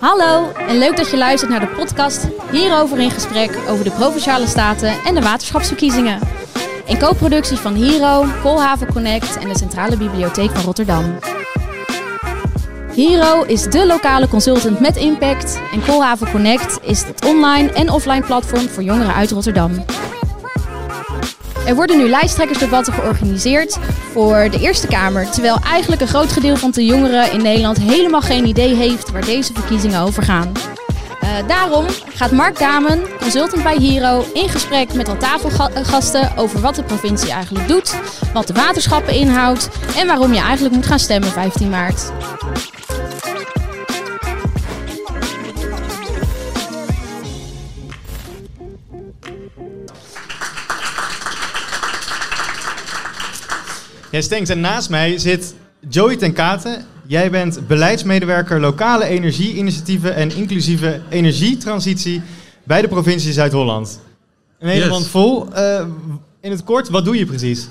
Hallo en leuk dat je luistert naar de podcast Hierover in gesprek over de Provinciale Staten en de waterschapsverkiezingen. Een co-productie van Hero, Koolhaven Connect en de Centrale Bibliotheek van Rotterdam. Hero is de lokale consultant met impact en Koolhaven Connect is het online en offline platform voor jongeren uit Rotterdam. Er worden nu lijsttrekkersdebatten georganiseerd voor de Eerste Kamer, terwijl eigenlijk een groot gedeelte van de jongeren in Nederland helemaal geen idee heeft waar deze verkiezingen over gaan. Uh, daarom gaat Mark Damen, consultant bij Hero, in gesprek met al tafelgasten over wat de provincie eigenlijk doet, wat de waterschappen inhoudt en waarom je eigenlijk moet gaan stemmen 15 maart. Yes, thanks. En naast mij zit Joey ten Katen. Jij bent beleidsmedewerker lokale energieinitiatieven en inclusieve energietransitie bij de provincie Zuid-Holland. Een hele yes. vol. Uh, in het kort, wat doe je precies?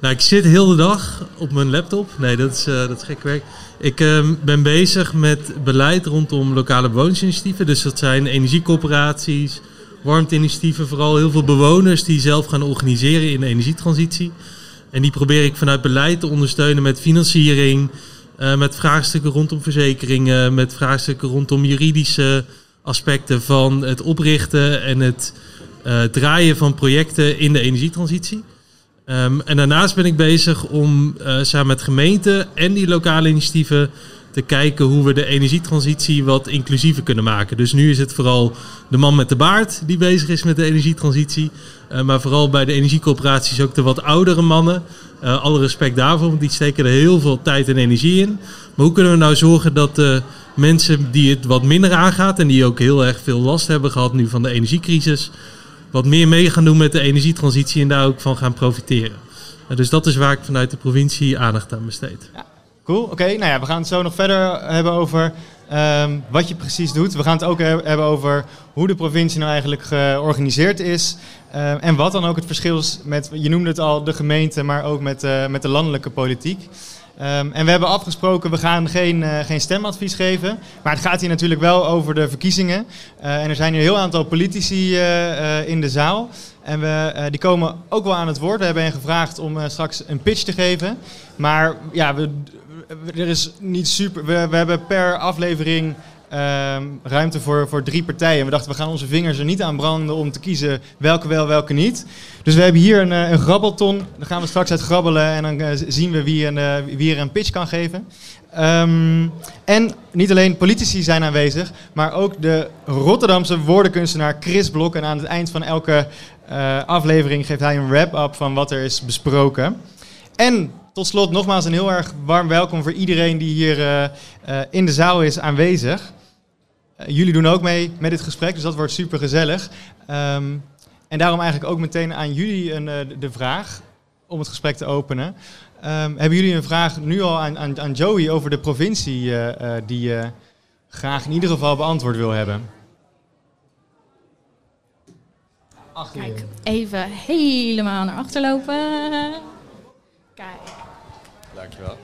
Nou, ik zit heel de dag op mijn laptop. Nee, dat is, uh, dat is gek werk. Ik uh, ben bezig met beleid rondom lokale bewonersinitiatieven. Dus dat zijn energiecoöperaties, warmteinitiatieven, vooral heel veel bewoners die zelf gaan organiseren in de energietransitie. En die probeer ik vanuit beleid te ondersteunen met financiering, uh, met vraagstukken rondom verzekeringen, met vraagstukken rondom juridische aspecten van het oprichten en het uh, draaien van projecten in de energietransitie. Um, en daarnaast ben ik bezig om uh, samen met gemeenten en die lokale initiatieven te kijken hoe we de energietransitie wat inclusiever kunnen maken. Dus nu is het vooral de man met de baard die bezig is met de energietransitie. Uh, maar vooral bij de energiecoöperaties ook de wat oudere mannen. Uh, alle respect daarvoor, want die steken er heel veel tijd en energie in. Maar hoe kunnen we nou zorgen dat de mensen die het wat minder aangaat... en die ook heel erg veel last hebben gehad nu van de energiecrisis... wat meer mee gaan doen met de energietransitie en daar ook van gaan profiteren. Uh, dus dat is waar ik vanuit de provincie aandacht aan besteed. Cool, oké. Nou ja, we gaan het zo nog verder hebben over um, wat je precies doet. We gaan het ook hebben over hoe de provincie nou eigenlijk georganiseerd is. Uh, en wat dan ook het verschil is met, je noemde het al, de gemeente, maar ook met, uh, met de landelijke politiek. Um, en we hebben afgesproken, we gaan geen, uh, geen stemadvies geven. Maar het gaat hier natuurlijk wel over de verkiezingen. en er zijn hier een heel aantal politici in de zaal. En we, die komen ook wel aan het woord. We hebben hen gevraagd om straks een pitch te geven. Maar ja, we er is niet super. We, we hebben per aflevering um, ruimte voor, voor drie partijen. We dachten, we gaan onze vingers er niet aan branden om te kiezen welke wel, welke niet. Dus we hebben hier een, eh, een grabbelton. Daar gaan we straks uit grabbelen en dan uh, zien we wie, een, wie er een pitch kan geven. Um, en niet alleen politici zijn aanwezig, maar ook de Rotterdamse woordenkunstenaar Chris Blok. En aan het eind van elke aflevering geeft hij een wrap-up van wat er is besproken. En tot slot nogmaals een heel erg warm welkom voor iedereen die hier uh, uh, in de zaal is aanwezig. Uh, jullie doen ook mee met dit gesprek, dus dat wordt super gezellig. Um, en daarom eigenlijk ook meteen aan jullie een, de vraag om het gesprek te openen. Um, hebben jullie een vraag nu al aan, aan, aan Joey over de provincie die je graag in ieder geval beantwoord wil hebben? Achter Kijk, even helemaal naar achter lopen. Dankjewel.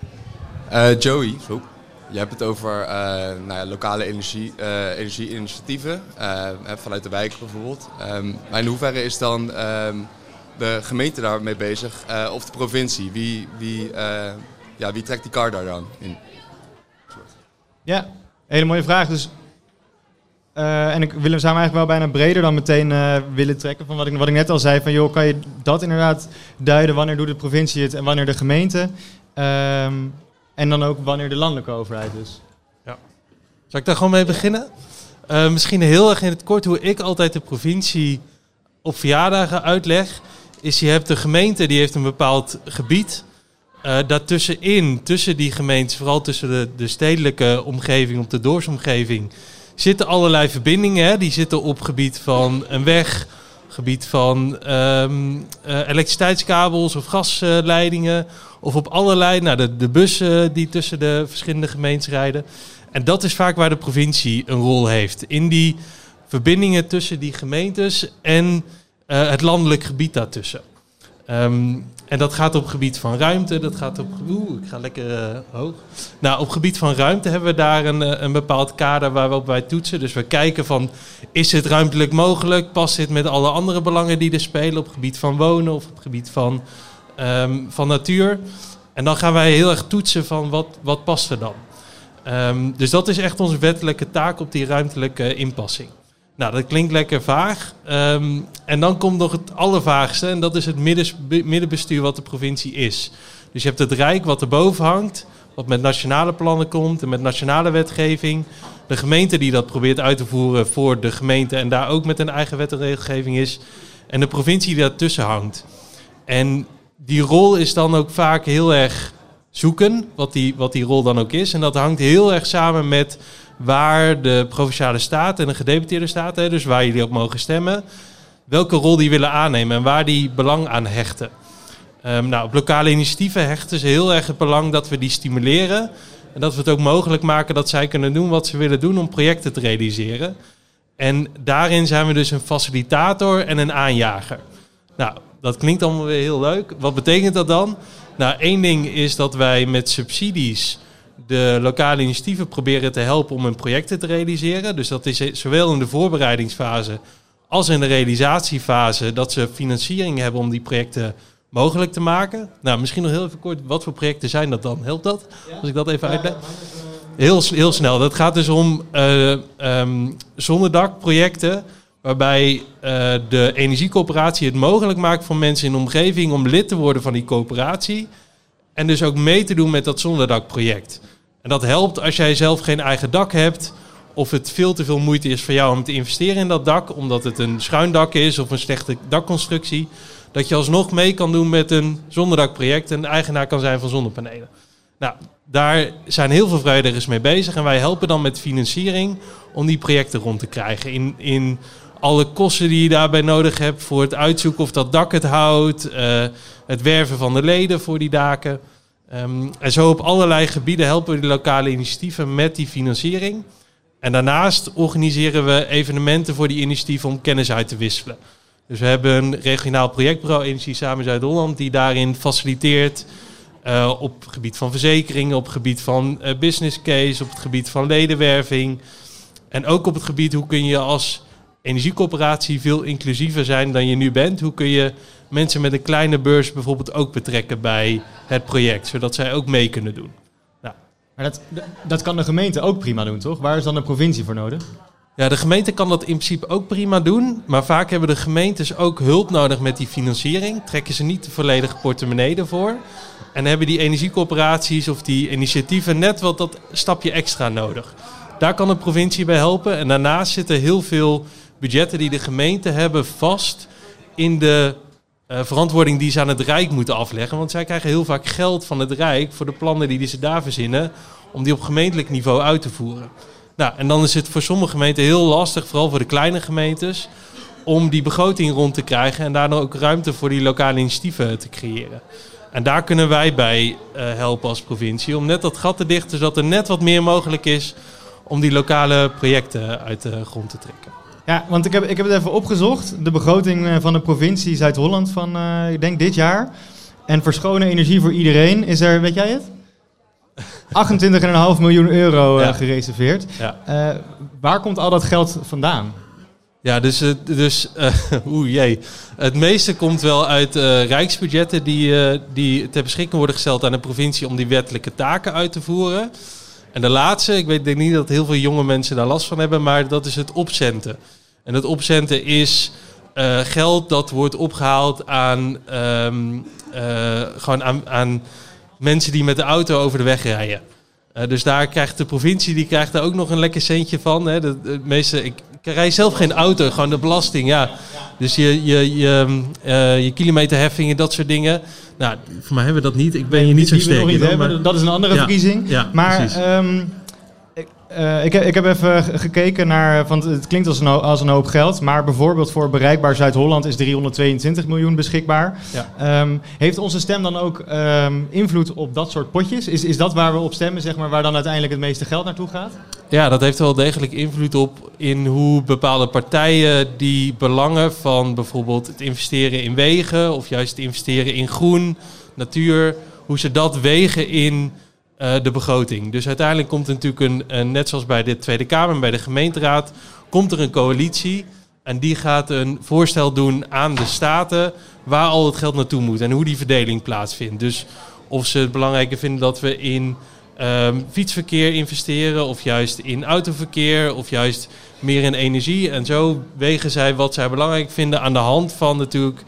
Uh, Joey, zo. je hebt het over uh, nou ja, lokale energie, uh, energieinitiatieven, vanuit de wijk bijvoorbeeld. Um, maar in hoeverre is dan um, de gemeente daarmee bezig, of de provincie? Wie, wie, ja, wie trekt die kar daar dan in? Ja, hele mooie vraag. Dus, en ik wil hem samen eigenlijk wel bijna breder dan meteen willen trekken. Van wat ik, wat ik net al zei, van joh, kan je dat inderdaad duiden? Wanneer doet de provincie het en wanneer de gemeente? Um, en dan ook wanneer de landelijke overheid is. Ja. Zal ik daar gewoon mee beginnen? Uh, misschien heel erg in het kort hoe ik altijd de provincie op verjaardagen uitleg. Is je hebt de gemeente, die heeft een bepaald gebied. Uh, daartussenin, tussen die gemeentes, vooral tussen de, de stedelijke omgeving, op de doorsomgeving, zitten allerlei verbindingen. Hè. Die zitten op gebied van een weg, gebied van um, uh, elektriciteitskabels of gasleidingen. Of op allerlei, nou, de, de bussen die tussen de verschillende gemeentes rijden. En dat is vaak waar de provincie een rol heeft. In die verbindingen tussen die gemeentes en uh, het landelijk gebied daartussen. Ehm, en dat gaat op gebied van ruimte, dat gaat op... Oeh, ik ga lekker eh, hoog. Nou, op gebied van ruimte hebben we daar een, eh, een bepaald kader waarop wij toetsen. Dus we kijken van, is het ruimtelijk mogelijk? Past dit met alle andere belangen die er spelen op gebied van wonen of op gebied van, ehm, van natuur? En dan gaan wij heel erg toetsen van, wat, wat past er dan? Ehm, dus dat is echt onze wettelijke taak op die ruimtelijke inpassing. Nou, dat klinkt lekker vaag. Ehm, en dan komt nog het allervaagste, en dat is het middenbestuur wat de provincie is. Dus je hebt het Rijk wat erboven hangt, wat met nationale plannen komt en met nationale wetgeving. De gemeente die dat probeert uit te voeren voor de gemeente en daar ook met een eigen wet en regelgeving is. En de provincie die daartussen hangt. En die rol is dan ook vaak heel erg zoeken, wat die, wat die rol dan ook is. En dat hangt heel erg samen met waar de provinciale staat en de gedeputeerde staat, dus waar jullie op mogen stemmen, welke rol die willen aannemen en waar die belang aan hechten. Um, nou, op lokale initiatieven hechten ze heel erg het belang dat we die stimuleren. En dat we het ook mogelijk maken dat zij kunnen doen wat ze willen doen om projecten te realiseren. En daarin zijn we dus een facilitator en een aanjager. Nou, dat klinkt allemaal weer heel leuk. Wat betekent dat dan? Nou, één ding is dat wij met subsidies de lokale initiatieven proberen te helpen om hun projecten te realiseren. Dus dat is zowel in de voorbereidingsfase als in de realisatiefase dat ze financiering hebben om die projecten mogelijk te maken. Nou, misschien nog heel even kort, wat voor projecten zijn dat dan? Helpt dat? Als ik dat even uitleg. Heel, heel snel. Dat gaat dus om uh, um, zonderdakprojecten waarbij uh, de energiecoöperatie het mogelijk maakt voor mensen in de omgeving om lid te worden van die coöperatie. En dus ook mee te doen met dat zonderdakproject. En dat helpt als jij zelf geen eigen dak hebt. Of het veel te veel moeite is voor jou om te investeren in dat dak. Omdat het een schuin dak is of een slechte dakconstructie. Dat je alsnog mee kan doen met een zonderdakproject. En eigenaar kan zijn van zonnepanelen. Nou, daar zijn heel veel vrijwilligers mee bezig. En wij helpen dan met financiering om die projecten rond te krijgen. In, in alle kosten die je daarbij nodig hebt voor het uitzoeken of dat dak het houdt. Uh, het werven van de leden voor die daken. Um, en zo op allerlei gebieden helpen we de lokale initiatieven met die financiering. En daarnaast organiseren we evenementen voor die initiatieven om kennis uit te wisselen. Dus we hebben een regionaal projectbureau Energie Samen Zuid-Holland die daarin faciliteert uh, op het gebied van verzekeringen, op het gebied van uh, business case, op het gebied van ledenwerving. En ook op het gebied hoe kun je als energiecoöperatie veel inclusiever zijn dan je nu bent. Hoe kun je mensen met een kleine beurs bijvoorbeeld ook betrekken bij het project, zodat zij ook mee kunnen doen. Nou. Maar dat, dat kan de gemeente ook prima doen, toch? Waar is dan de provincie voor nodig? Ja, de gemeente kan dat in principe ook prima doen. Maar vaak hebben de gemeentes ook hulp nodig met die financiering. Trekken ze niet de volledige portemonnee ervoor. En hebben die energiecoöperaties of die initiatieven net wat dat stapje extra nodig. Daar kan de provincie bij helpen. En daarnaast zitten heel veel budgetten die de gemeente hebben vast in de uh, verantwoording die ze aan het Rijk moeten afleggen. Want zij krijgen heel vaak geld van het Rijk voor de plannen die ze daar verzinnen, om die op gemeentelijk niveau uit te voeren. Nou, en dan is het voor sommige gemeenten heel lastig, vooral voor de kleine gemeentes, om die begroting rond te krijgen en daardoor ook ruimte voor die lokale initiatieven te creëren. En daar kunnen wij bij uh, helpen als provincie, om net dat gat te dichten, zodat er net wat meer mogelijk is om die lokale projecten uit de grond te trekken. Ja, want ik heb, ik heb het even opgezocht. De begroting eh, van de provincie Zuid-Holland van, uh, ik denk dit jaar. En voor schone energie voor iedereen is er, weet jij het? 28,5 miljoen euro uh, gereserveerd. Ja. Uh, waar komt al dat geld vandaan? Ja, dus, dus oeh jee. Het meeste komt wel uit rijksbudgetten die, die ter beschikking worden gesteld aan de provincie om die wettelijke taken uit te voeren. En de laatste, ik weet, denk niet dat heel veel jonge mensen daar last van hebben, maar dat is het opcenten. En het opcenten is uh, geld dat wordt opgehaald aan, um, uh, gewoon aan, aan, mensen die met de auto over de weg rijden. Uh, dus daar krijgt de provincie die krijgt daar ook nog een lekker centje van. Hè. De, de meeste, ik, ik rij zelf geen auto, gewoon de belasting. Ja. Dus je, je, je, je kilometerheffingen, dat soort dingen. Nou, voor mij hebben we dat niet. Ik ben je niet zo sterk in. Maar... Dat is een andere verkiezing. Maar um, Uh, ik, ik, heb even gekeken naar, want het klinkt als een, als een hoop geld, maar bijvoorbeeld voor bereikbaar Zuid-Holland is 322 miljoen beschikbaar. Ja. Um, heeft onze stem dan ook um, invloed op dat soort potjes? Is, is dat waar we op stemmen, zeg maar, waar dan uiteindelijk het meeste geld naartoe gaat? Ja, dat heeft wel degelijk invloed op in hoe bepaalde partijen die belangen van bijvoorbeeld het investeren in wegen of juist het investeren in groen, natuur, hoe ze dat wegen in uh, de begroting. Dus uiteindelijk komt er natuurlijk een, net zoals bij de Tweede Kamer en bij de gemeenteraad, komt er een coalitie en die gaat een voorstel doen aan de staten waar al het geld naartoe moet en hoe die verdeling plaatsvindt. Dus of ze het belangrijker vinden dat we in um, fietsverkeer investeren, of juist in autoverkeer, of juist meer in energie. En zo wegen zij wat zij belangrijk vinden aan de hand van natuurlijk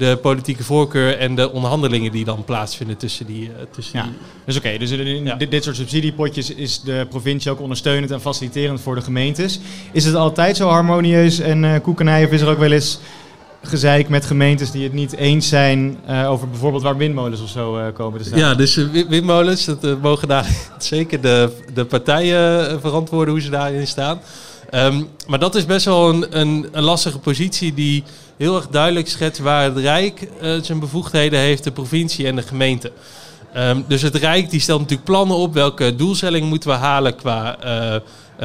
de politieke voorkeur en de onderhandelingen die dan plaatsvinden tussen die. Uh, tussen ja. die dus oké, dus in dit, dit, soort subsidiepotjes is de provincie ook ondersteunend en faciliterend voor de gemeentes. Is het altijd zo harmonieus en uh, koekenij of is er ook wel eens gezeik met gemeentes die het niet eens zijn uh, over bijvoorbeeld waar windmolens of zo uh, komen te staan. Ja, dus uh, windmolens, dat mogen daar zeker de, de partijen verantwoorden hoe ze daarin staan. Um, maar dat is best wel een, een, lastige positie die heel erg duidelijk schetst waar het Rijk zijn bevoegdheden heeft, de provincie en de gemeente. Um, dus het Rijk die stelt natuurlijk plannen op, welke doelstelling moeten we halen qua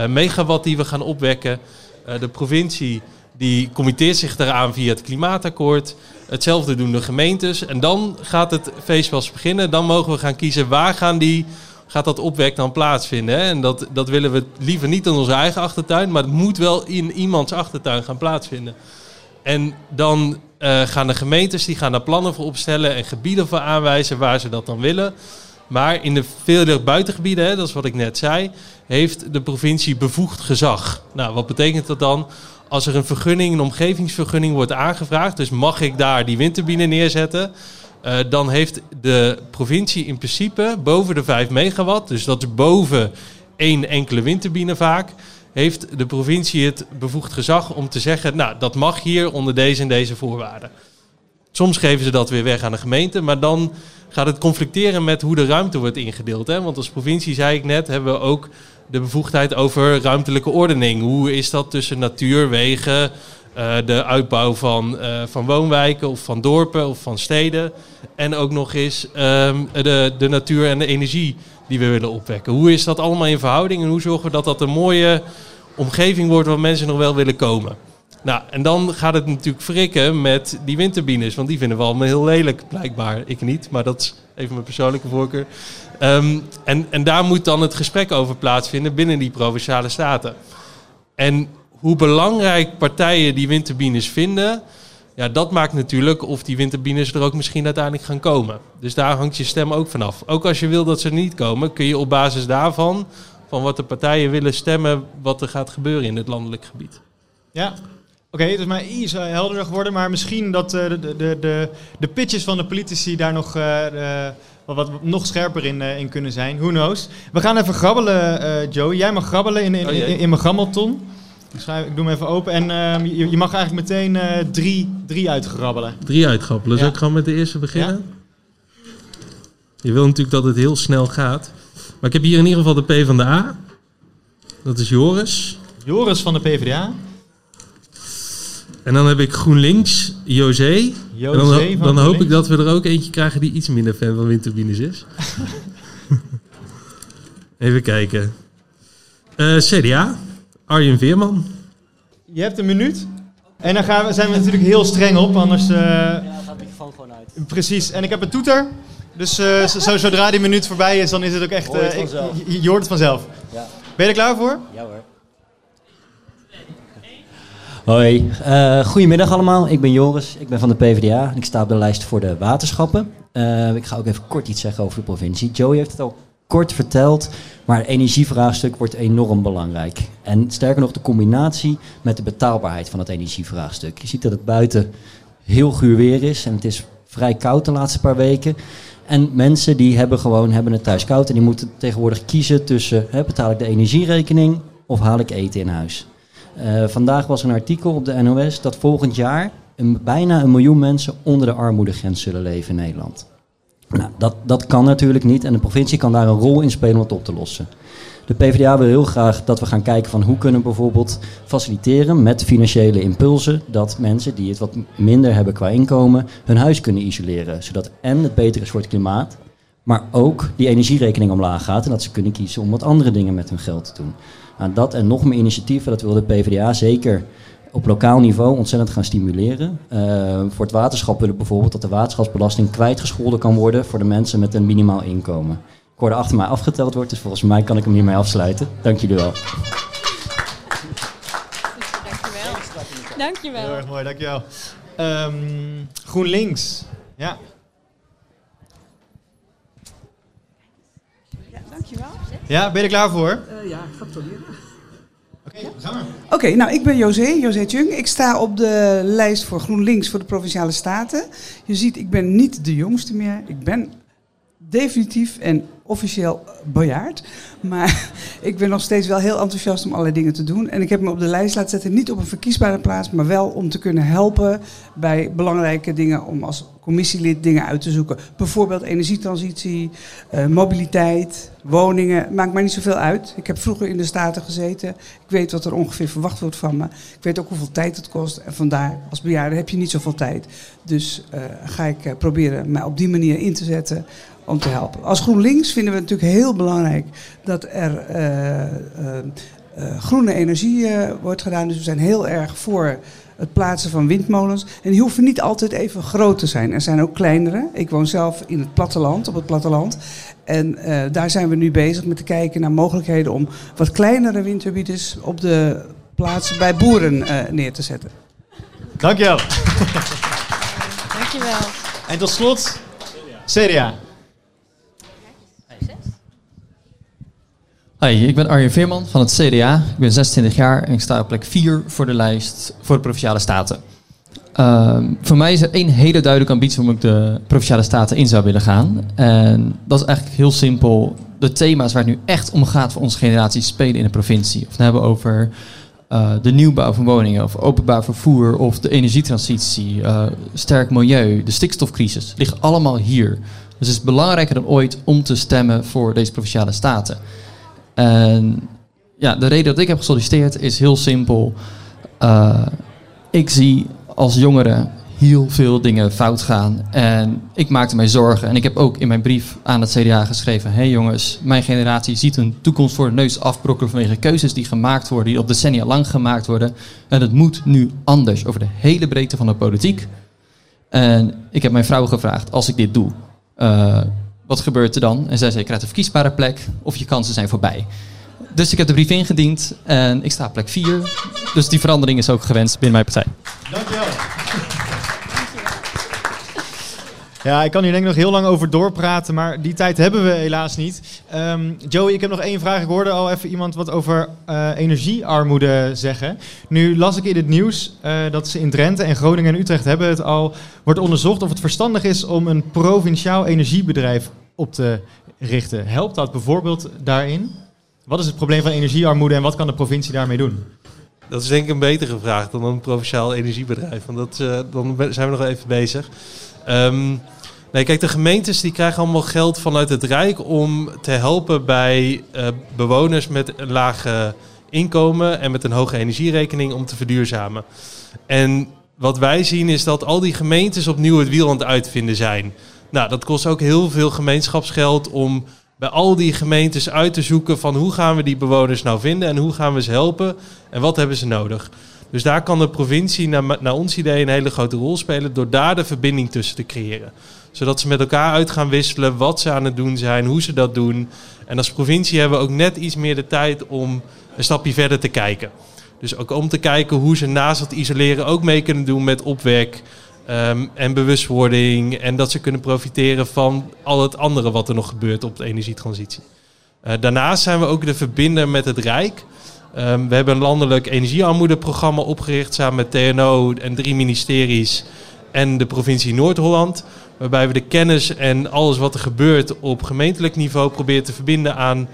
megawatt die we gaan opwekken. de provincie die committeert zich daaraan via het klimaatakkoord. Hetzelfde doen de gemeentes. En dan gaat het feest pas beginnen. Dan mogen we gaan kiezen waar gaan die, gaat dat opwek dan plaatsvinden. Hè? En dat, dat willen we liever niet in onze eigen achtertuin. Maar het moet wel in iemands achtertuin gaan plaatsvinden. En dan uh, gaan de gemeentes die gaan daar plannen voor opstellen en gebieden voor aanwijzen waar ze dat dan willen. Maar in de veel buitengebieden, hè, dat is wat ik net zei, heeft de provincie bevoegd gezag. Nou, wat betekent dat dan? als er een vergunning, een omgevingsvergunning wordt aangevraagd, dus mag ik daar die windturbine neerzetten, uh, dan heeft de provincie in principe boven de 5 megawatt, dus dat is boven één enkele windturbine vaak, heeft de provincie het bevoegd gezag om te zeggen, nou dat mag hier onder deze en deze voorwaarden. Soms geven ze dat weer weg aan de gemeente, maar dan gaat het conflicteren met hoe de ruimte wordt ingedeeld. Hè? Want als provincie, zei ik net, hebben we ook de bevoegdheid over ruimtelijke ordening. Hoe is dat tussen natuur, wegen, uh, de uitbouw van, uh, van woonwijken of van dorpen of van steden. En ook nog eens um, de, de natuur en de energie die we willen opwekken. Hoe is dat allemaal in verhouding en hoe zorgen we dat dat een mooie omgeving wordt waar mensen nog wel willen komen? Nou, en dan gaat het natuurlijk frikken met die windturbines, want die vinden we allemaal heel lelijk, blijkbaar. Ik niet, maar dat is even mijn persoonlijke voorkeur. Um, en, en daar moet dan het gesprek over plaatsvinden binnen die provinciale staten. En hoe belangrijk partijen die windturbines vinden, ja, dat maakt natuurlijk of die windturbines er ook misschien uiteindelijk gaan komen. Dus daar hangt je stem ook vanaf. Ook als je wil dat ze er niet komen, kun je op basis daarvan, van wat de partijen willen stemmen, wat er gaat gebeuren in het landelijk gebied. Ja, Oké, okay, het is maar iets helderder geworden, maar misschien dat uh, de, de, de, de pitches van de politici daar nog, uh, wat, wat, nog scherper in, in kunnen zijn. Who knows? We gaan even grabbelen, Joe. Jij mag grabbelen in, in, oh, in, in mijn grammelton. Ik, schrijf, ik doe hem even open. En ehm, je, je, mag eigenlijk meteen drie, drie uitgrabbelen. Drie uitgrabbelen. Zal ik gewoon met de eerste beginnen? Je wil natuurlijk dat het heel snel gaat. Maar ik heb hier in ieder geval de P van de A. Dat is Joris. Joris van de PvdA. En dan heb ik GroenLinks, José. José dan, dan hoop ik dat we er ook eentje krijgen die iets minder fan van windturbines is. Even kijken. Uh, CDA, Arjen Veerman. Je hebt een minuut. En dan gaan we, zijn we natuurlijk heel streng op, anders... Uh, ja, gaat de microfoon gewoon uit. Precies. En ik heb een toeter. Dus uh, zo, zodra die minuut voorbij is, dan is het ook echt... Hoor je, het ik, je, hoort het vanzelf. Ja. Ben je er klaar voor? Ja hoor. Hoi, uh, goedemiddag allemaal. Ik ben Joris, ik ben van de PvdA en ik sta op de lijst voor de waterschappen. Uh, ik ga ook even kort iets zeggen over de provincie. Joey heeft het al kort verteld, maar het energievraagstuk wordt enorm belangrijk. En sterker nog, de combinatie met de betaalbaarheid van het energievraagstuk. Je ziet dat het buiten heel guur weer is en het is vrij koud de laatste paar weken. En mensen die hebben gewoon hebben het thuis koud en die moeten tegenwoordig kiezen tussen hè, betaal ik de energierekening of haal ik eten in huis. Uh, vandaag was een artikel op de NOS dat volgend jaar een, bijna een miljoen mensen onder de armoedegrens zullen leven in Nederland. Nou, dat, dat kan natuurlijk niet en de provincie kan daar een rol in spelen om het op te lossen. De PvdA wil heel graag dat we gaan kijken van hoe kunnen we bijvoorbeeld faciliteren met financiële impulsen dat mensen die het wat minder hebben qua inkomen hun huis kunnen isoleren. Zodat en het beter is voor het klimaat, maar ook die energierekening omlaag gaat en dat ze kunnen kiezen om wat andere dingen met hun geld te doen. Nou, dat en nog meer initiatieven, dat wil de PvdA zeker op lokaal niveau ontzettend gaan stimuleren. Uh, voor het waterschap willen bijvoorbeeld dat de waterschapsbelasting kwijtgescholden kan worden voor de mensen met een minimaal inkomen. Ik hoorde achter mij afgeteld wordt, dus volgens mij kan ik hem hiermee afsluiten. Dank jullie wel. Dankjewel. Dankjewel. Heel erg mooi, dankjewel. Um, GroenLinks, ja. Ja, dankjewel. Ja, ben je er klaar voor? Uh, ja, ik ga het Oké, nou ik ben José, José Chung. Ik sta op de lijst voor GroenLinks voor de Provinciale Staten. Je ziet, ik ben niet de jongste meer. Ik ben definitief en officieel bejaard. Maar ik ben nog steeds wel heel enthousiast om allerlei dingen te doen. En ik heb me op de lijst laten zetten, niet op een verkiesbare plaats, maar wel om te kunnen helpen bij belangrijke dingen om als commissielid dingen uit te zoeken. Bijvoorbeeld energietransitie, uh, mobiliteit, woningen. Maakt mij niet zoveel uit. Ik heb vroeger in de Staten gezeten. Ik weet wat er ongeveer verwacht wordt van me. Ik weet ook hoeveel tijd het kost. En vandaar, als bejaarde heb je niet zoveel tijd. Dus uh, ga ik uh, proberen mij op die manier in te zetten om te helpen. Als GroenLinks vinden we het natuurlijk heel belangrijk dat er uh, uh, uh, groene energie wordt gedaan. Dus we zijn heel erg voor het plaatsen van windmolens. En die hoeven niet altijd even groot te zijn. Er zijn ook kleinere. Ik woon zelf in het platteland, op het platteland. En daar zijn we nu bezig met te kijken naar mogelijkheden om wat kleinere windturbines op de plaatsen bij boeren neer te zetten. Dankjewel. Dankjewel. En tot slot, CDA. Hoi, ik ben Arjen Veerman van het CDA. Ik ben 26 jaar en ik sta op plek 4 voor de lijst voor de Provinciale Staten. Uh, voor mij is er één hele duidelijke ambitie waarom ik de Provinciale Staten in zou willen gaan. En dat is eigenlijk heel simpel. De thema's waar het nu echt om gaat voor onze generatie spelen in de provincie. Of het hebben over uh, de nieuwbouw van woningen, of openbaar vervoer, of de energietransitie, uh, sterk milieu, de stikstofcrisis. liggen allemaal hier. Dus het is belangrijker dan ooit om te stemmen voor deze Provinciale Staten. En ja, de reden dat ik heb gesolliciteerd is heel simpel. Uh, ik zie als jongere heel veel dingen fout gaan. En ik maakte mij zorgen. En ik heb ook in mijn brief aan het CDA geschreven: hey jongens, mijn generatie ziet een toekomst voor de neus afbrokkelen vanwege keuzes die gemaakt worden, die op decennia lang gemaakt worden. En het moet nu anders over de hele breedte van de politiek. En ik heb mijn vrouw gevraagd: als ik dit doe, uh, wat gebeurt er dan? En zij zei, je krijgt een verkiesbare plek of je kansen zijn voorbij. Dus ik heb de brief ingediend en ik sta op plek 4. Dus die verandering is ook gewenst binnen mijn partij. Ja, ik kan hier denk ik nog heel lang over doorpraten, maar die tijd hebben we helaas niet. Um, Joey, ik heb nog één vraag. Ik hoorde al even iemand wat over uh, energiearmoede zeggen. Nu las ik in het nieuws uh, dat ze in Drenthe en Groningen en Utrecht hebben het al... wordt onderzocht of het verstandig is om een provinciaal energiebedrijf op te richten. Helpt dat bijvoorbeeld daarin? Wat is het probleem van energiearmoede en wat kan de provincie daarmee doen? Dat is denk ik een betere vraag dan een provinciaal energiebedrijf. Want dat, uh, dan zijn we nog even bezig. Um, nee, kijk, de gemeentes die krijgen allemaal geld vanuit het Rijk om te helpen bij uh, bewoners met een lage inkomen en met een hoge energierekening om te verduurzamen. En wat wij zien is dat al die gemeentes opnieuw het wiel aan het uitvinden zijn. Nou, dat kost ook heel veel gemeenschapsgeld om bij al die gemeentes uit te zoeken van hoe gaan we die bewoners nou vinden en hoe gaan we ze helpen en wat hebben ze nodig. Dus daar kan de provincie naar, naar ons idee een hele grote rol spelen door daar de verbinding tussen te creëren. Zodat ze met elkaar uit gaan wisselen wat ze aan het doen zijn, hoe ze dat doen. En als provincie hebben we ook net iets meer de tijd om een stapje verder te kijken. Dus ook om te kijken hoe ze naast het isoleren ook mee kunnen doen met opwek um, en bewustwording. En dat ze kunnen profiteren van al het andere wat er nog gebeurt op de energietransitie. Uh, daarnaast zijn we ook de verbinder met het Rijk. Um, we hebben een landelijk energiearmoedeprogramma opgericht samen met TNO en drie ministeries en de provincie Noord-Holland. Waarbij we de kennis en alles wat er gebeurt op gemeentelijk niveau proberen te verbinden aan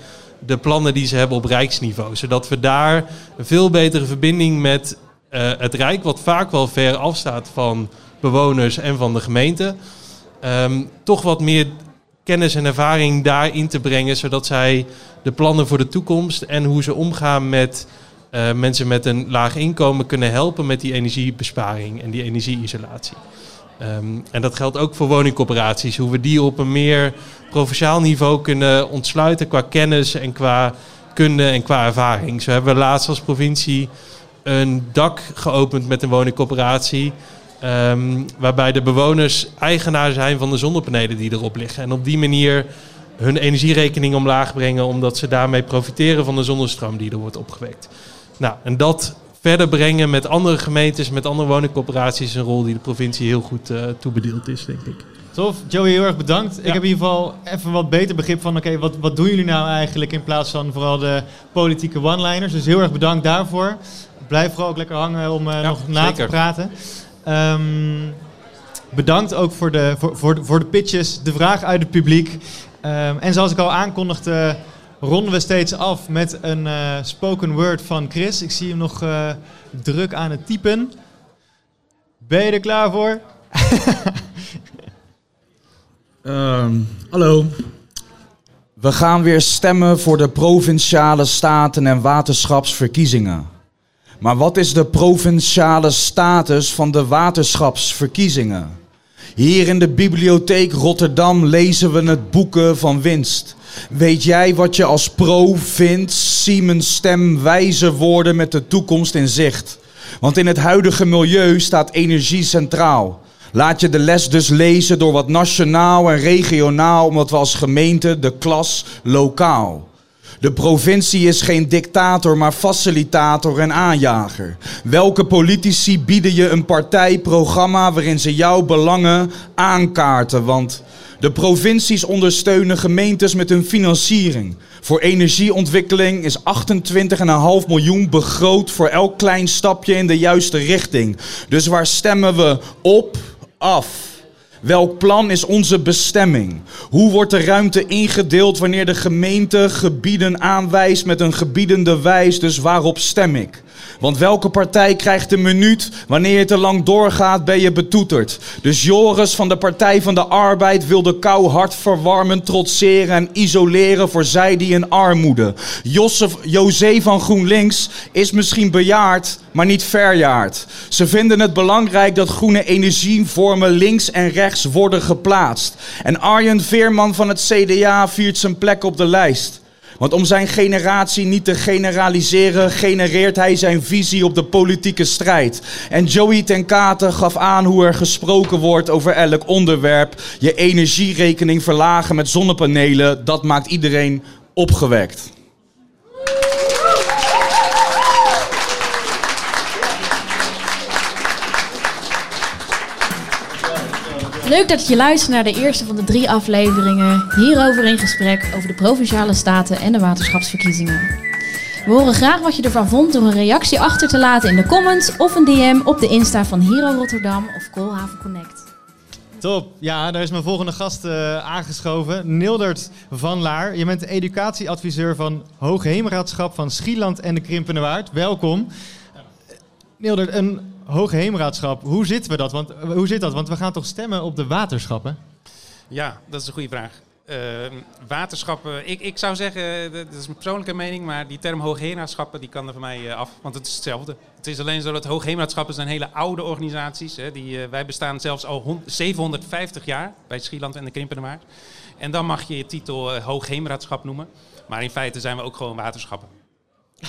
de plannen die ze hebben op rijksniveau. Zodat we daar een veel betere verbinding met uh, het Rijk, wat vaak wel ver afstaat van bewoners en van de gemeente, um, toch wat meer kennis en ervaring daarin te brengen, zodat zij de plannen voor de toekomst en hoe ze omgaan met eh, mensen met een laag inkomen kunnen helpen met die energiebesparing en die energieisolatie. Ehm, en dat geldt ook voor woningcorporaties, hoe we die op een meer provinciaal niveau kunnen ontsluiten qua kennis en qua kunde en qua ervaring. Zo hebben we laatst als provincie een dak geopend met een woningcorporatie. ehm, waarbij de bewoners eigenaar zijn van de zonnepanelen die erop liggen. En op die manier hun energierekening omlaag brengen, omdat ze daarmee profiteren van de zonnestroom die er wordt opgewekt. Nou, en dat verder brengen met andere gemeentes, met andere woningcorporaties, is een rol die de provincie heel goed eh, toebedeeld is, denk ik. Tof, Joey, heel erg bedankt. Ik heb in ieder geval even wat beter begrip van, oké, wat, wat doen jullie nou eigenlijk in plaats van vooral de politieke one-liners. Dus heel erg bedankt daarvoor. Blijf vooral ook lekker hangen om eh, nog na te praten. Ehm, bedankt ook voor de, voor, voor, de, voor de pitches, de vraag uit het publiek. Ehm, en zoals ik al aankondigde, ronden we steeds af met een eh, spoken word van Chris. Ik zie hem nog eh, druk aan het typen. Ben je er klaar voor? Ehm, hallo. We gaan weer stemmen voor de provinciale staten en waterschapsverkiezingen. Maar wat is de provinciale status van de waterschapsverkiezingen? Hier in de bibliotheek Rotterdam lezen we het boeken van winst. Weet jij wat je als pro vindt? Siemens stem wijzer worden met de toekomst in zicht. Want in het huidige milieu staat energie centraal. Laat je de les dus lezen door wat nationaal en regionaal, omdat we als gemeente de klas lokaal. De provincie is geen dictator, maar facilitator en aanjager. Welke politici bieden je een partijprogramma waarin ze jouw belangen aankaarten? Want de provincies ondersteunen gemeentes met hun financiering. Voor energieontwikkeling is 28,5 miljoen begroot voor elk klein stapje in de juiste richting. Dus waar stemmen we op, af? Welk plan is onze bestemming? Hoe wordt de ruimte ingedeeld wanneer de gemeente gebieden aanwijst met een gebiedende wijs? Dus waarop stem ik? Want welke partij krijgt een minuut? Wanneer je te lang doorgaat, ben je betoeterd. Dus Joris van de Partij van de Arbeid wil de kou hard verwarmen, trotseren en isoleren voor zij die in armoede. José van GroenLinks is misschien bejaard, maar niet verjaard. Ze vinden het belangrijk dat groene energievormen links en rechts worden geplaatst. En Arjen Veerman van het CDA viert zijn plek op de lijst. Want om zijn generatie niet te generaliseren, genereert hij zijn visie op de politieke strijd. En Joey ten Kate gaf aan hoe er gesproken wordt over elk onderwerp. Je energierekening verlagen met zonnepanelen, dat maakt iedereen opgewekt. Leuk dat je luistert naar de eerste van de drie afleveringen hierover in gesprek over de provinciale staten en de waterschapsverkiezingen. We horen graag wat je ervan vond door een reactie achter te laten in de comments of een DM op de Insta van Hero Rotterdam of Koolhaven Connect. Top. Ja, daar is mijn volgende gast eh, aangeschoven. Nildert van Laar. Je bent de educatieadviseur van Hoogheemraadschap van Schieland en de Krimpende Waard. Welkom. Nildert, een Hoogheemraadschap, hoe zitten we dat? Want, eh, hoe zit dat? Want we gaan toch stemmen op de waterschappen? Ja, dat is een goede vraag. Eh, waterschappen, ik, ik zou zeggen, dat is mijn persoonlijke mening, maar die term hoogheemraadschappen die kan er voor mij eh, af, want het is hetzelfde. Het is alleen zo dat hoogheemraadschappen zijn hele oude organisaties. Hè, die, eh, wij bestaan zelfs al hon- 750 jaar bij Schieland en de Krimpenemaar. En dan mag je je titel eh, hoogheemraadschap noemen. Maar in feite zijn we ook gewoon waterschappen.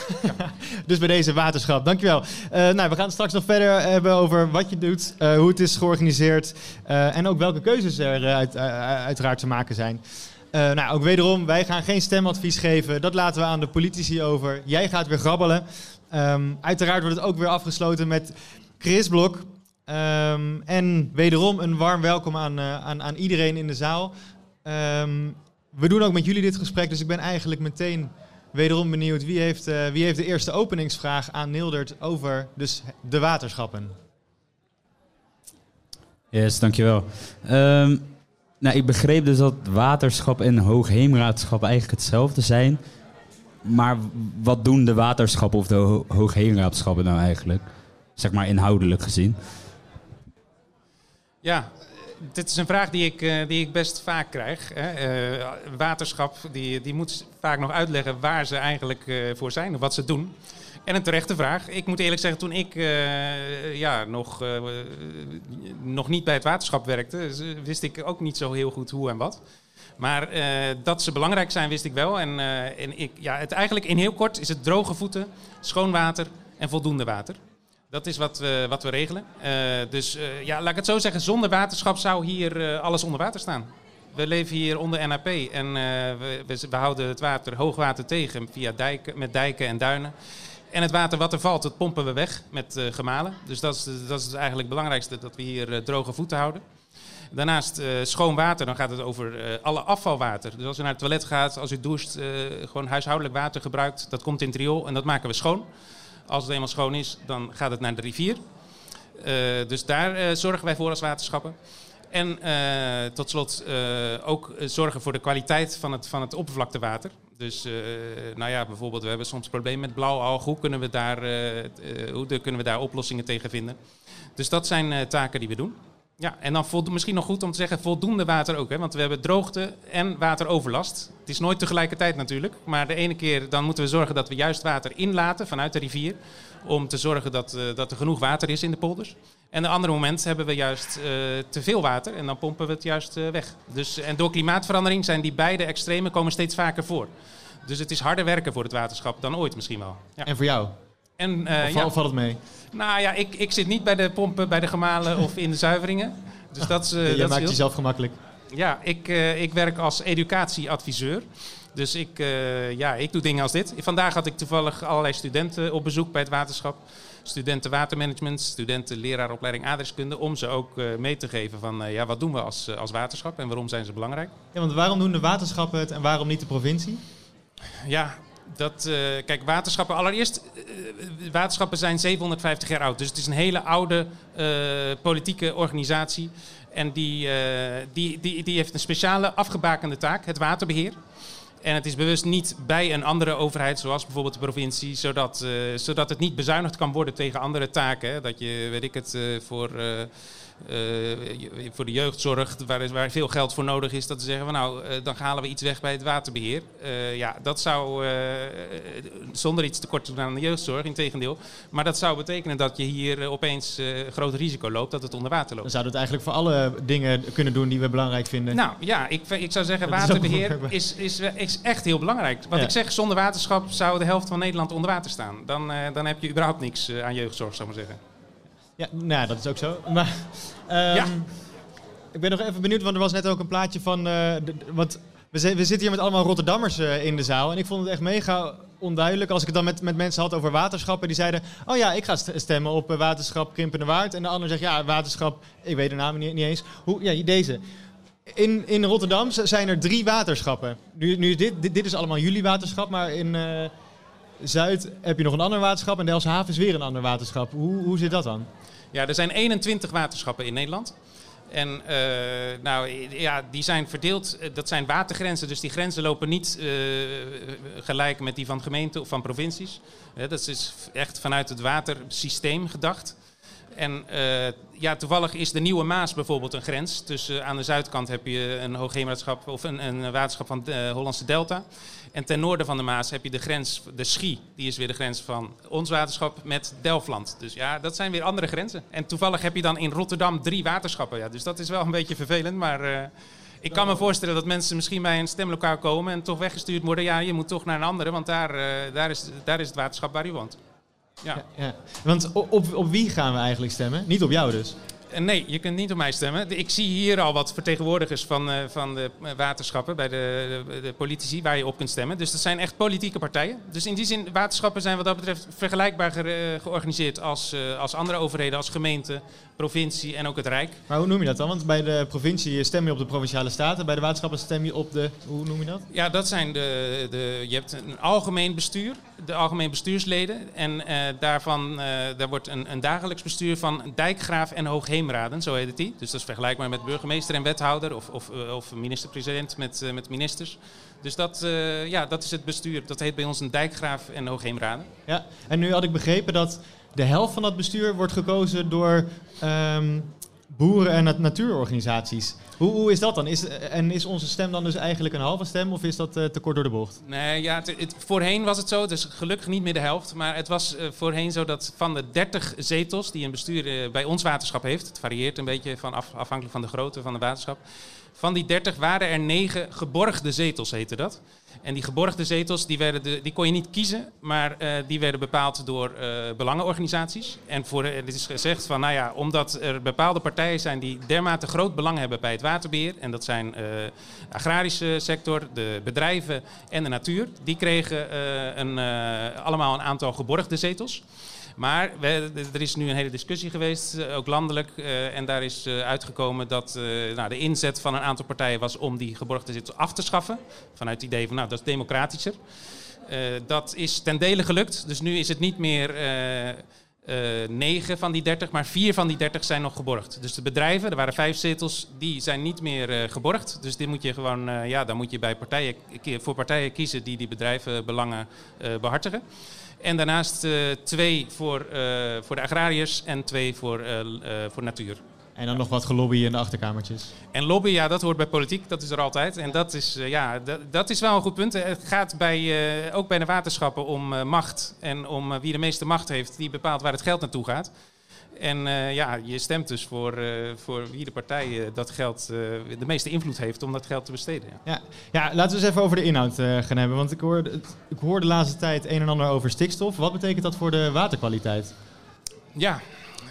Dus bij deze waterschap, dankjewel. Eh nou, we gaan het straks nog verder hebben over wat je doet, eh, hoe het is georganiseerd eh, en ook welke keuzes er eh, uit, eh, uiteraard te maken zijn. Eh, nou, ook wederom, wij gaan geen stemadvies geven. Dat laten we aan de politici over. Jij gaat weer grabbelen. Ehm, uiteraard wordt het ook weer afgesloten met Chris Blok. Ehm, en wederom een warm welkom aan, eh, aan, aan iedereen in de zaal. Ehm, we doen ook met jullie dit gesprek, dus ik ben eigenlijk meteen wederom benieuwd. Wie heeft, eh, wie heeft de eerste openingsvraag aan Nildert over dus de waterschappen? Yes, dankjewel. Ehm nou, ik begreep dus dat waterschap en hoogheemraadschap eigenlijk hetzelfde zijn. Maar wat doen de waterschappen of de ho hoogheemraadschappen nou eigenlijk? Zeg maar inhoudelijk gezien. Ja, dit is een vraag die ik, eh, die ik best vaak krijg. Hè. Eh, waterschap die, die moet vaak nog uitleggen waar ze eigenlijk eh, voor zijn of wat ze doen. En een terechte vraag. Ik moet eerlijk zeggen, toen ik ja, nog, nog niet bij het waterschap werkte, wist ik ook niet zo heel goed hoe en wat. Maar dat ze belangrijk zijn, wist ik wel. En, en ik, ja, het eigenlijk in heel kort is het droge voeten, schoon water en voldoende water. Dat is wat we, wat we regelen. Eh, dus eh, ja, laat ik het zo zeggen, zonder waterschap zou hier eh, alles onder water staan. We leven hier onder NAP en we, we, we houden het water, hoogwater tegen via dijken, met dijken en duinen. En het water wat er valt, dat pompen we weg met gemalen. Dus dat is, dat is eigenlijk het belangrijkste, dat we hier droge voeten houden. Daarnaast schoon water, dan gaat het over alle afvalwater. Dus als u naar het toilet gaat, als u doucht, gewoon huishoudelijk water gebruikt, dat komt in het riool en dat maken we schoon. Als het eenmaal schoon is, dan gaat het naar de rivier. Eh, dus daar eh, zorgen wij voor als waterschappen. En eh, tot slot ook zorgen voor de kwaliteit van het, van het oppervlaktewater. Dus nou ja, bijvoorbeeld, we hebben soms problemen met blauwalg. Hoe kunnen we daar, hoe kunnen we daar oplossingen tegen vinden? Dus dat zijn taken die we doen. Ja, en dan misschien nog goed om te zeggen voldoende water ook. Hè? Want we hebben droogte en wateroverlast. Het is nooit tegelijkertijd natuurlijk. Maar de ene keer dan moeten we zorgen dat we juist water inlaten vanuit de rivier. Om te zorgen dat, eh, dat er genoeg water is in de polders. En een ander moment hebben we juist eh, te veel water en dan pompen we het juist eh, weg. Dus, en door klimaatverandering zijn die beide extremen komen steeds vaker voor. Dus het is harder werken voor het waterschap dan ooit misschien wel. Ja. En voor jou? En, eh, Of ja. valt het mee? Nou ja, ik, ik zit niet bij de pompen, bij de gemalen of in de zuiveringen. Dus dat is, eh, Jij dat is maakt jezelf gemakkelijk. Ja, ik, eh, ik werk als educatieadviseur. Dus ik, ja, ik doe dingen als dit. Vandaag had ik toevallig allerlei studenten op bezoek bij het waterschap. Studenten watermanagement, studenten leraaropleiding aardrijkskunde. Om ze ook mee te geven van ja, wat doen we als, als waterschap en waarom zijn ze belangrijk. Ja, want waarom doen de waterschappen het en waarom niet de provincie? Ja, dat, eh, kijk, waterschappen. Allereerst, eh, waterschappen zijn 750 jaar oud. Dus het is een hele oude eh, politieke organisatie. En die, die, die, die heeft een speciale afgebakende taak, het waterbeheer. En het is bewust niet bij een andere overheid, zoals bijvoorbeeld de provincie, zodat, zodat het niet bezuinigd kan worden tegen andere taken. Hè. Dat je, weet ik het, voor, eh, voor de jeugdzorg, waar, waar veel geld voor nodig is, dat ze zeggen van nou, eh, dan halen we iets weg bij het waterbeheer. Eh, ja, dat zou, zonder iets tekort te doen aan de jeugdzorg, in tegendeel. Maar dat zou betekenen dat je hier opeens een groot risico loopt dat het onder water loopt. Dan zouden we het eigenlijk voor alle dingen kunnen doen die we belangrijk vinden. Nou ja, ik, ik zou zeggen, Dat waterbeheer is, is, is echt heel belangrijk. Wat Ja. ik zeg, zonder waterschap zou de helft van Nederland onder water staan. Dan, dan heb je überhaupt niks aan jeugdzorg, zou ik maar zeggen. Ja, nou, dat is ook zo. Maar ehm, Ja. ik ben nog even benieuwd, want er was net ook een plaatje van... eh, de- want we, we zitten hier met allemaal Rotterdammers eh, in de zaal. En ik vond het echt mega onduidelijk als ik het dan met, met mensen had over waterschappen. Die zeiden, oh ja, ik ga st- stemmen op eh, waterschap Krimpende Waard. En de ander zegt, ja, waterschap, ik weet de naam niet, niet eens. Hoe, ja, deze. In, in Rotterdam zijn er drie waterschappen. Nu, nu is dit, dit, dit is allemaal jullie waterschap, maar in Zuid heb je nog een ander waterschap. En Delfshaven is weer een ander waterschap. Hoe, hoe zit dat dan? Ja, er zijn 21 waterschappen in Nederland. En eh, nou, ja, die zijn verdeeld. eh, Dat zijn watergrenzen, dus die grenzen lopen niet eh, gelijk met die van gemeenten of van provincies. Dat is echt vanuit het watersysteem gedacht. En eh, ja, toevallig is de Nieuwe Maas bijvoorbeeld een grens. Dus eh, aan de zuidkant heb je een hoogheemraadschap of een, een waterschap van de Hollandse Delta. En ten noorden van de Maas heb je de grens, de Schie. Die is weer de grens van ons waterschap met Delfland. Dus ja, dat zijn weer andere grenzen. En toevallig heb je dan in Rotterdam drie waterschappen. Ja, dus dat is wel een beetje vervelend. Maar eh, ik kan me voorstellen dat mensen misschien bij een stemlokaal komen en toch weggestuurd worden. Ja, je moet toch naar een andere, want daar, eh, daar, is, daar is het waterschap waar u woont. Ja. Ja, want op, op wie gaan we eigenlijk stemmen? Niet op jou dus. Nee, je kunt niet op mij stemmen. Ik zie hier al wat vertegenwoordigers van, eh, van de eh, waterschappen bij de, de, de politici waar je op kunt stemmen. Dus dat zijn echt politieke partijen. Dus in die zin, waterschappen zijn wat dat betreft vergelijkbaar ge- eh, georganiseerd als, als andere overheden, als gemeente, provincie en ook het Rijk. Maar hoe noem je dat dan? Want bij de provincie stem je op de provinciale staten. Bij de waterschappen stem je op de... Hoe noem je dat? Ja, dat zijn de, de. Je hebt een algemeen bestuur, de algemeen bestuursleden. En daarvan daar wordt een, een dagelijks bestuur van dijkgraaf en hoogheemraden, zo heet die. Dus dat is vergelijkbaar met burgemeester en wethouder of, of, eh, of minister-president met, eh, met ministers. Dus dat, eh, ja, dat is het bestuur. Dat heet bij ons een dijkgraaf en hoogheemraden. Ja, en nu had ik begrepen dat de helft van dat bestuur wordt gekozen door ehm, boeren- en nat- natuurorganisaties. Hoe, hoe is dat dan? Is, en is onze stem dan dus eigenlijk een halve stem of is dat eh, te kort door de bocht? Nee, ja, het, voorheen was het zo, dus gelukkig niet meer de helft. Maar het was eh, voorheen zo dat van de 30 zetels die een bestuur eh, bij ons waterschap heeft, het varieert een beetje van af, afhankelijk van de grootte van het waterschap. Van die 30 waren er 9 geborgde zetels, heette dat. En die geborgde zetels, die, werden de, die kon je niet kiezen, maar eh, die werden bepaald door eh, belangenorganisaties. En voor, eh, het is gezegd van, nou ja, omdat er bepaalde partijen zijn die dermate groot belang hebben bij het waterbeheer. En dat zijn de agrarische sector, de bedrijven en de natuur. Die kregen een, allemaal een aantal geborgde zetels. Maar er is nu een hele discussie geweest, eh, ook landelijk. eh, en daar is eh, uitgekomen dat nou, de inzet van een aantal partijen was om die geborgde zetels af te schaffen. Vanuit het idee van, nou, dat is democratischer. Dat is ten dele gelukt. Dus nu is het niet meer eh, negen van die 30, maar vier van die 30 zijn nog geborgd. Dus de bedrijven, er waren vijf zetels, die zijn niet meer geborgd. Dus dit moet je gewoon, ja, dan moet je bij partijen, voor partijen kiezen die die bedrijvenbelangen eh behartigen. En daarnaast eh, twee voor, eh, voor de agrariërs en twee voor, eh, voor natuur. En dan nog wat gelobby in de achterkamertjes. En lobby, ja, dat hoort bij politiek, dat is er altijd. En dat is, ja, dat, dat is wel een goed punt. Het gaat bij, ook bij de waterschappen om macht. En om wie de meeste macht heeft, die bepaalt waar het geld naartoe gaat. En eh, ja, je stemt dus voor, eh, voor wie de partij eh, dat geld de meeste invloed heeft om dat geld te besteden. Ja. Ja, ja laten we eens even over de inhoud gaan hebben. Want ik hoor, ik hoor de laatste tijd een en ander over stikstof. Wat betekent dat voor de waterkwaliteit? Ja,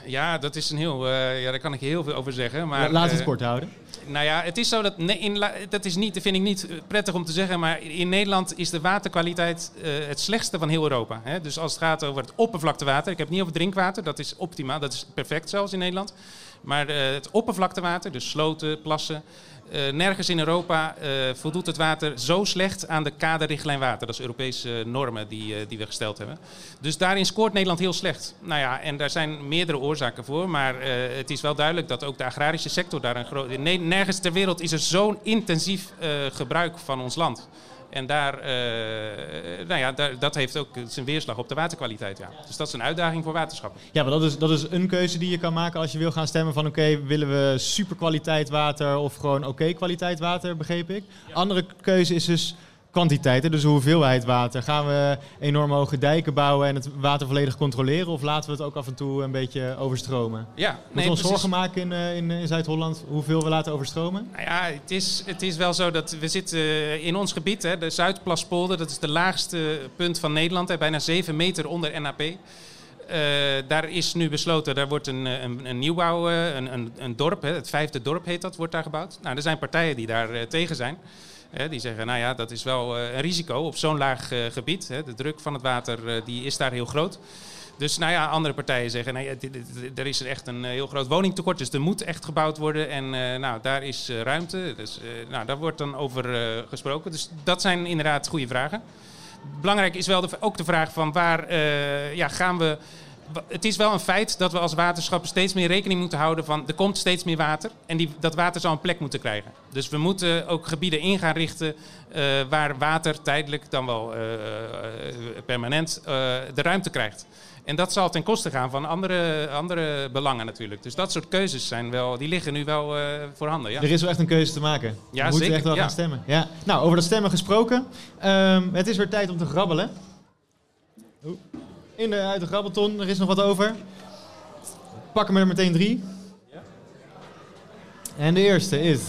ja, dat is een heel. eh, ja, daar kan ik heel veel over zeggen. Maar, Laat het eh, kort houden. Nou ja, het is zo dat in, dat is niet, vind ik niet eh, prettig om te zeggen, maar in Nederland is de waterkwaliteit het slechtste van heel Europa. Hè? Dus als het gaat over het oppervlaktewater, ik heb het niet over drinkwater, dat is optimaal, dat is perfect zelfs in Nederland. Maar eh, het oppervlaktewater, dus sloten, plassen, eh, nergens in Europa eh, voldoet het water zo slecht aan de kaderrichtlijn water. Dat is Europese normen die, die we gesteld hebben. Dus daarin scoort Nederland heel slecht. Nou ja, en daar zijn meerdere oorzaken voor. Maar het is wel duidelijk dat ook de agrarische sector daar een groot... Nergens ter wereld is er zo'n intensief gebruik van ons land. En daar, eh, nou ja, daar, dat heeft ook zijn weerslag op de waterkwaliteit. Ja. Dus dat is een uitdaging voor waterschappen. Ja, maar dat is, dat is een keuze die je kan maken als je wil gaan stemmen van oké, willen we superkwaliteit water of gewoon oké kwaliteit water, begreep ik. Andere keuze is dus kwantiteit, hè, dus de hoeveelheid water. Gaan we enorm hoge dijken bouwen en het water volledig controleren of laten we het ook af en toe een beetje overstromen? Ja, Moeten nee, we ons precies. zorgen maken in, eh, in, in Zuid-Holland hoeveel we laten overstromen? Nou ja, het is, het is wel zo dat we zitten eh, in ons gebied, hè, de Zuidplaspolder, dat is de laagste punt van Nederland, hè, bijna 7 meter onder NAP. Eh, daar is nu besloten, daar wordt een, eh, een, een nieuwbouw, eh, een, een, een dorp, het vijfde dorp heet dat, wordt daar gebouwd. Nou, er zijn partijen die daar tegen zijn. Die zeggen, nou ja, dat is wel een risico op zo'n laag gebied. De druk van het water die is daar heel groot. Dus nou ja, andere partijen zeggen, nee, er is echt een heel groot woningtekort, dus er moet echt gebouwd worden. En nou, daar is ruimte, dus nou, daar wordt dan over gesproken. Dus dat zijn inderdaad goede vragen. Belangrijk is wel ook de vraag van waar ja, gaan we... Het is wel een feit dat we als waterschap steeds meer rekening moeten houden van... er komt steeds meer water en die, dat water zal een plek moeten krijgen. Dus we moeten ook gebieden in gaan richten eh, waar water tijdelijk dan wel eh, eh, permanent de ruimte krijgt. En dat zal ten koste gaan van andere, andere belangen natuurlijk. Dus dat soort keuzes zijn wel, die liggen nu wel eh, voorhanden. Ja. Er is wel echt een keuze te maken. Ja, we moeten echt wel ja. gaan stemmen. Ja. Nou, over dat stemmen gesproken. Ehm, het is weer tijd om te grabbelen. Oeh. In de, uit de grabbelton, er is nog wat over. Pakken we er meteen drie. En de eerste is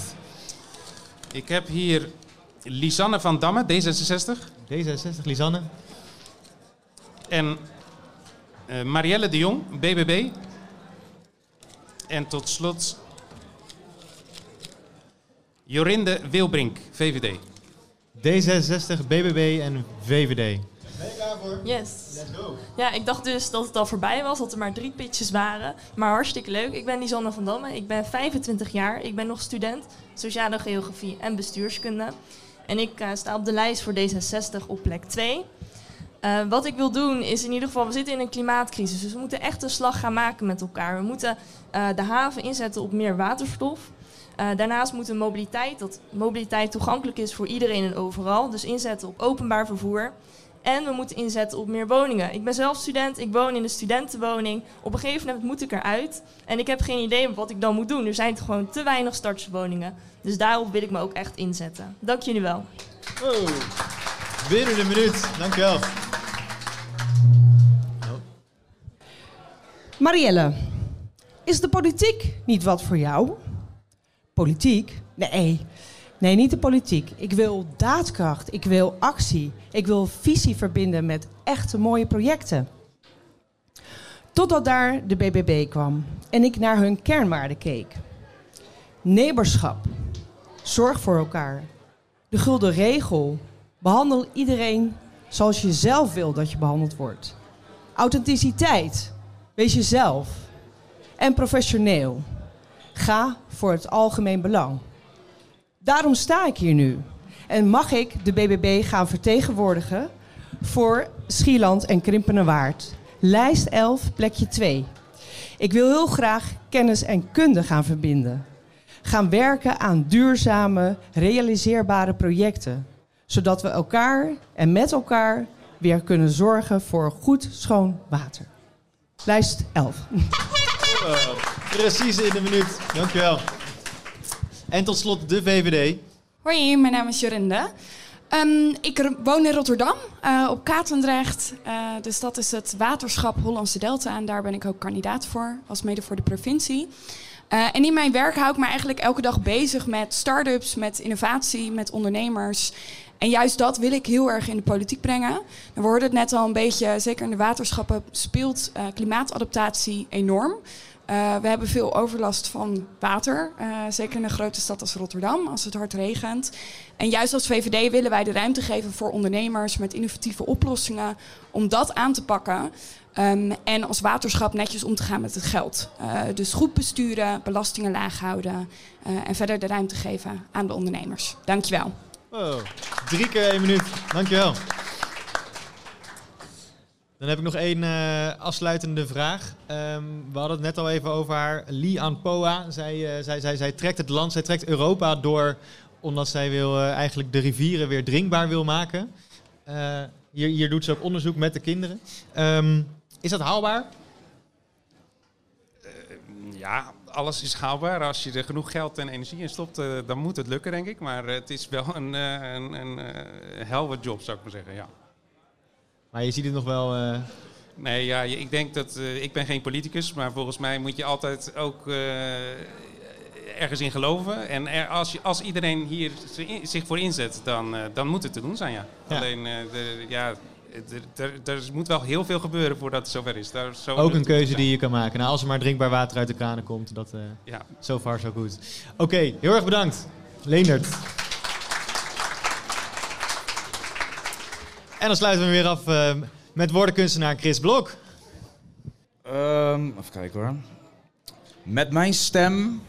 Ik heb hier Lisanne van Damme, D66. D66, Lisanne. En eh, Marielle de Jong, BBB. En tot slot Jorinde Wilbrink, VVD. D66, BBB en VVD. Yes. Ja, ik dacht dus dat het al voorbij was, dat er maar drie pitches waren. Maar hartstikke leuk. Ik ben Lisanne van Damme. Ik ben 25 jaar. Ik ben nog student sociale geografie en bestuurskunde. En ik eh, sta op de lijst voor D66 op plek 2. Eh, wat ik wil doen is in ieder geval, we zitten in een klimaatcrisis. Dus we moeten echt een slag gaan maken met elkaar. We moeten eh, de haven inzetten op meer waterstof. Daarnaast moet de mobiliteit, dat mobiliteit toegankelijk is voor iedereen en overal. Dus inzetten op openbaar vervoer. En we moeten inzetten op meer woningen. Ik ben zelf student, ik woon in een studentenwoning. Op een gegeven moment moet ik eruit. En ik heb geen idee wat ik dan moet doen. Er zijn gewoon te weinig starterswoningen. Dus daarop wil ik me ook echt inzetten. Dank jullie wel. Oh, binnen een minuut. Dankjewel. Marielle, is de politiek niet wat voor jou? Politiek? Nee. Nee, niet de politiek. Ik wil daadkracht. Ik wil actie. Ik wil visie verbinden met echte mooie projecten. Totdat daar de BBB kwam en ik naar hun kernwaarden keek. Neighborschap. Zorg voor elkaar. De gulden regel. Behandel iedereen zoals je zelf wil dat je behandeld wordt. Authenticiteit. Wees jezelf. En professioneel. Ga voor het algemeen belang. Daarom sta ik hier nu. En mag ik de BBB gaan vertegenwoordigen voor Schieland en Krimpenerwaard. Lijst 11, plekje 2. Ik wil heel graag kennis en kunde gaan verbinden. Gaan werken aan duurzame, realiseerbare projecten. Zodat we elkaar en met elkaar weer kunnen zorgen voor goed schoon water. Lijst 11. Precies in de minuut. Dankjewel. En tot slot de VVD. Hoi, mijn naam is Jorinde. Ehm, ik woon in Rotterdam, eh, op Katendrecht. Eh, dus dat is het waterschap Hollandse Delta. En daar ben ik ook kandidaat voor, als mede voor de provincie. Eh, en in mijn werk hou ik me eigenlijk elke dag bezig met start-ups, met innovatie, met ondernemers. En juist dat wil ik heel erg in de politiek brengen. We hoorden het net al een beetje, zeker in de waterschappen speelt klimaatadaptatie enorm. Eh, we hebben veel overlast van water, eh, zeker in een grote stad als Rotterdam, als het hard regent. En juist als VVD willen wij de ruimte geven voor ondernemers met innovatieve oplossingen om dat aan te pakken. Ehm, en als waterschap netjes om te gaan met het geld. Eh, dus goed besturen, belastingen laag houden en verder de ruimte geven aan de ondernemers. Dankjewel. Oh, drie keer één minuut. Dankjewel. Dan heb ik nog één eh, afsluitende vraag. Ehm, we hadden het net al even over haar. Li Anpoa. Zij, eh, zij, zij, zij trekt het land, zij trekt Europa door. Omdat zij wil, eh, eigenlijk de rivieren weer drinkbaar wil maken. Hier, hier doet ze ook onderzoek met de kinderen. Ehm, is dat haalbaar? Ja, alles is haalbaar. Als je er genoeg geld en energie in stopt, dan moet het lukken, denk ik. Maar het is wel een, een, een helder job, zou ik maar zeggen, ja. Maar je ziet het nog wel... eh, Nee, ja, ik denk dat... eh, ik ben geen politicus, maar volgens mij moet je altijd ook eh, ergens in geloven. En er, als, je, als iedereen hier zi- zich voor inzet, dan, dan moet het te doen zijn, ja. Ja. Alleen, de, ja, er- moet wel heel veel gebeuren voordat het zover is. Daar, zo ook een keuze die je kan maken. Nou, als er maar drinkbaar water uit de kranen komt, dat Ja. so far so goed. Oké, heel erg bedankt. Leendert. En dan sluiten we weer af eh, met woordenkunstenaar Chris Blok. Ehm, even kijken hoor. Met mijn stem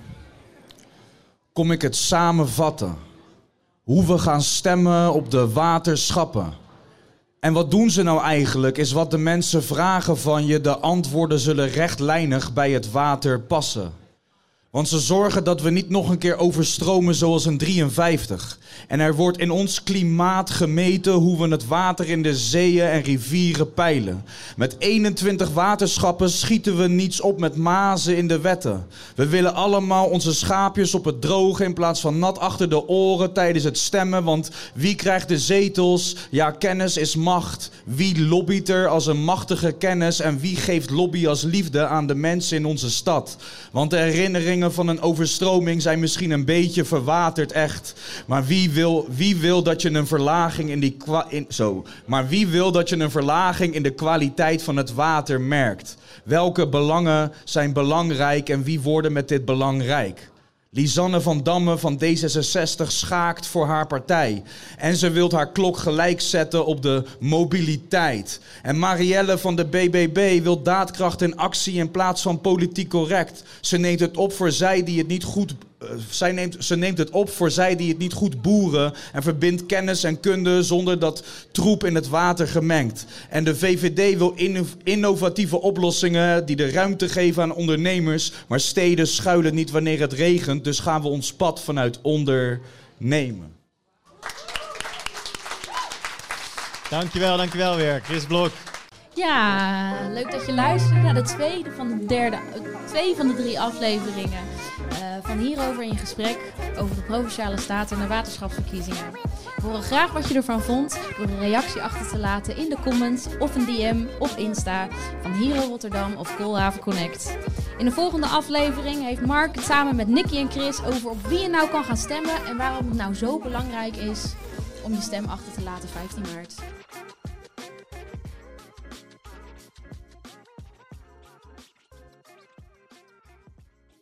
kom ik het samenvatten. Hoe we gaan stemmen op de waterschappen. En wat doen ze nou eigenlijk, is wat de mensen vragen van je. De antwoorden zullen rechtlijnig bij het water passen. Want ze zorgen dat we niet nog een keer overstromen zoals een 53. En er wordt in ons klimaat gemeten hoe we het water in de zeeën en rivieren peilen. Met 21 waterschappen schieten we niets op met mazen in de wetten. We willen allemaal onze schaapjes op het droge in plaats van nat achter de oren tijdens het stemmen. Want wie krijgt de zetels? Ja, kennis is macht. Wie lobbyt er als een machtige kennis? En wie geeft lobby als liefde aan de mensen in onze stad? Want de herinneringen van een overstroming zijn misschien een beetje verwaterd echt. Maar wie wil, wie wil dat je een verlaging in die in, zo. Maar wie wil dat je een verlaging in de kwaliteit van het water merkt? Welke belangen zijn belangrijk en wie worden met dit belangrijk? Lisanne van Damme van D66 schaakt voor haar partij. En ze wil haar klok gelijk zetten op de mobiliteit. En Marielle van de BBB wil daadkracht en actie in plaats van politiek correct. Ze neemt het op voor zij die het niet goed. Eh, zij neemt, ze neemt het op voor zij die het niet goed boeren. En verbindt kennis en kunde zonder dat troep in het water gemengd. En de VVD wil inno- innovatieve oplossingen die de ruimte geven aan ondernemers. Maar steden schuilen niet wanneer het regent. Dus gaan we ons pad vanuit ondernemen. Dankjewel, dankjewel weer. Chris Blok. Ja, leuk dat je luistert naar de tweede van de derde, twee van de drie afleveringen eh, van hierover in gesprek over de provinciale staten en de waterschapsverkiezingen. We horen graag wat je ervan vond door een reactie achter te laten in de comments of een DM op Insta van Hero Rotterdam of Koolhaven Connect. In de volgende aflevering heeft Mark het samen met Nicky en Chris over op wie je nou kan gaan stemmen en waarom het nou zo belangrijk is om je stem achter te laten 15 maart.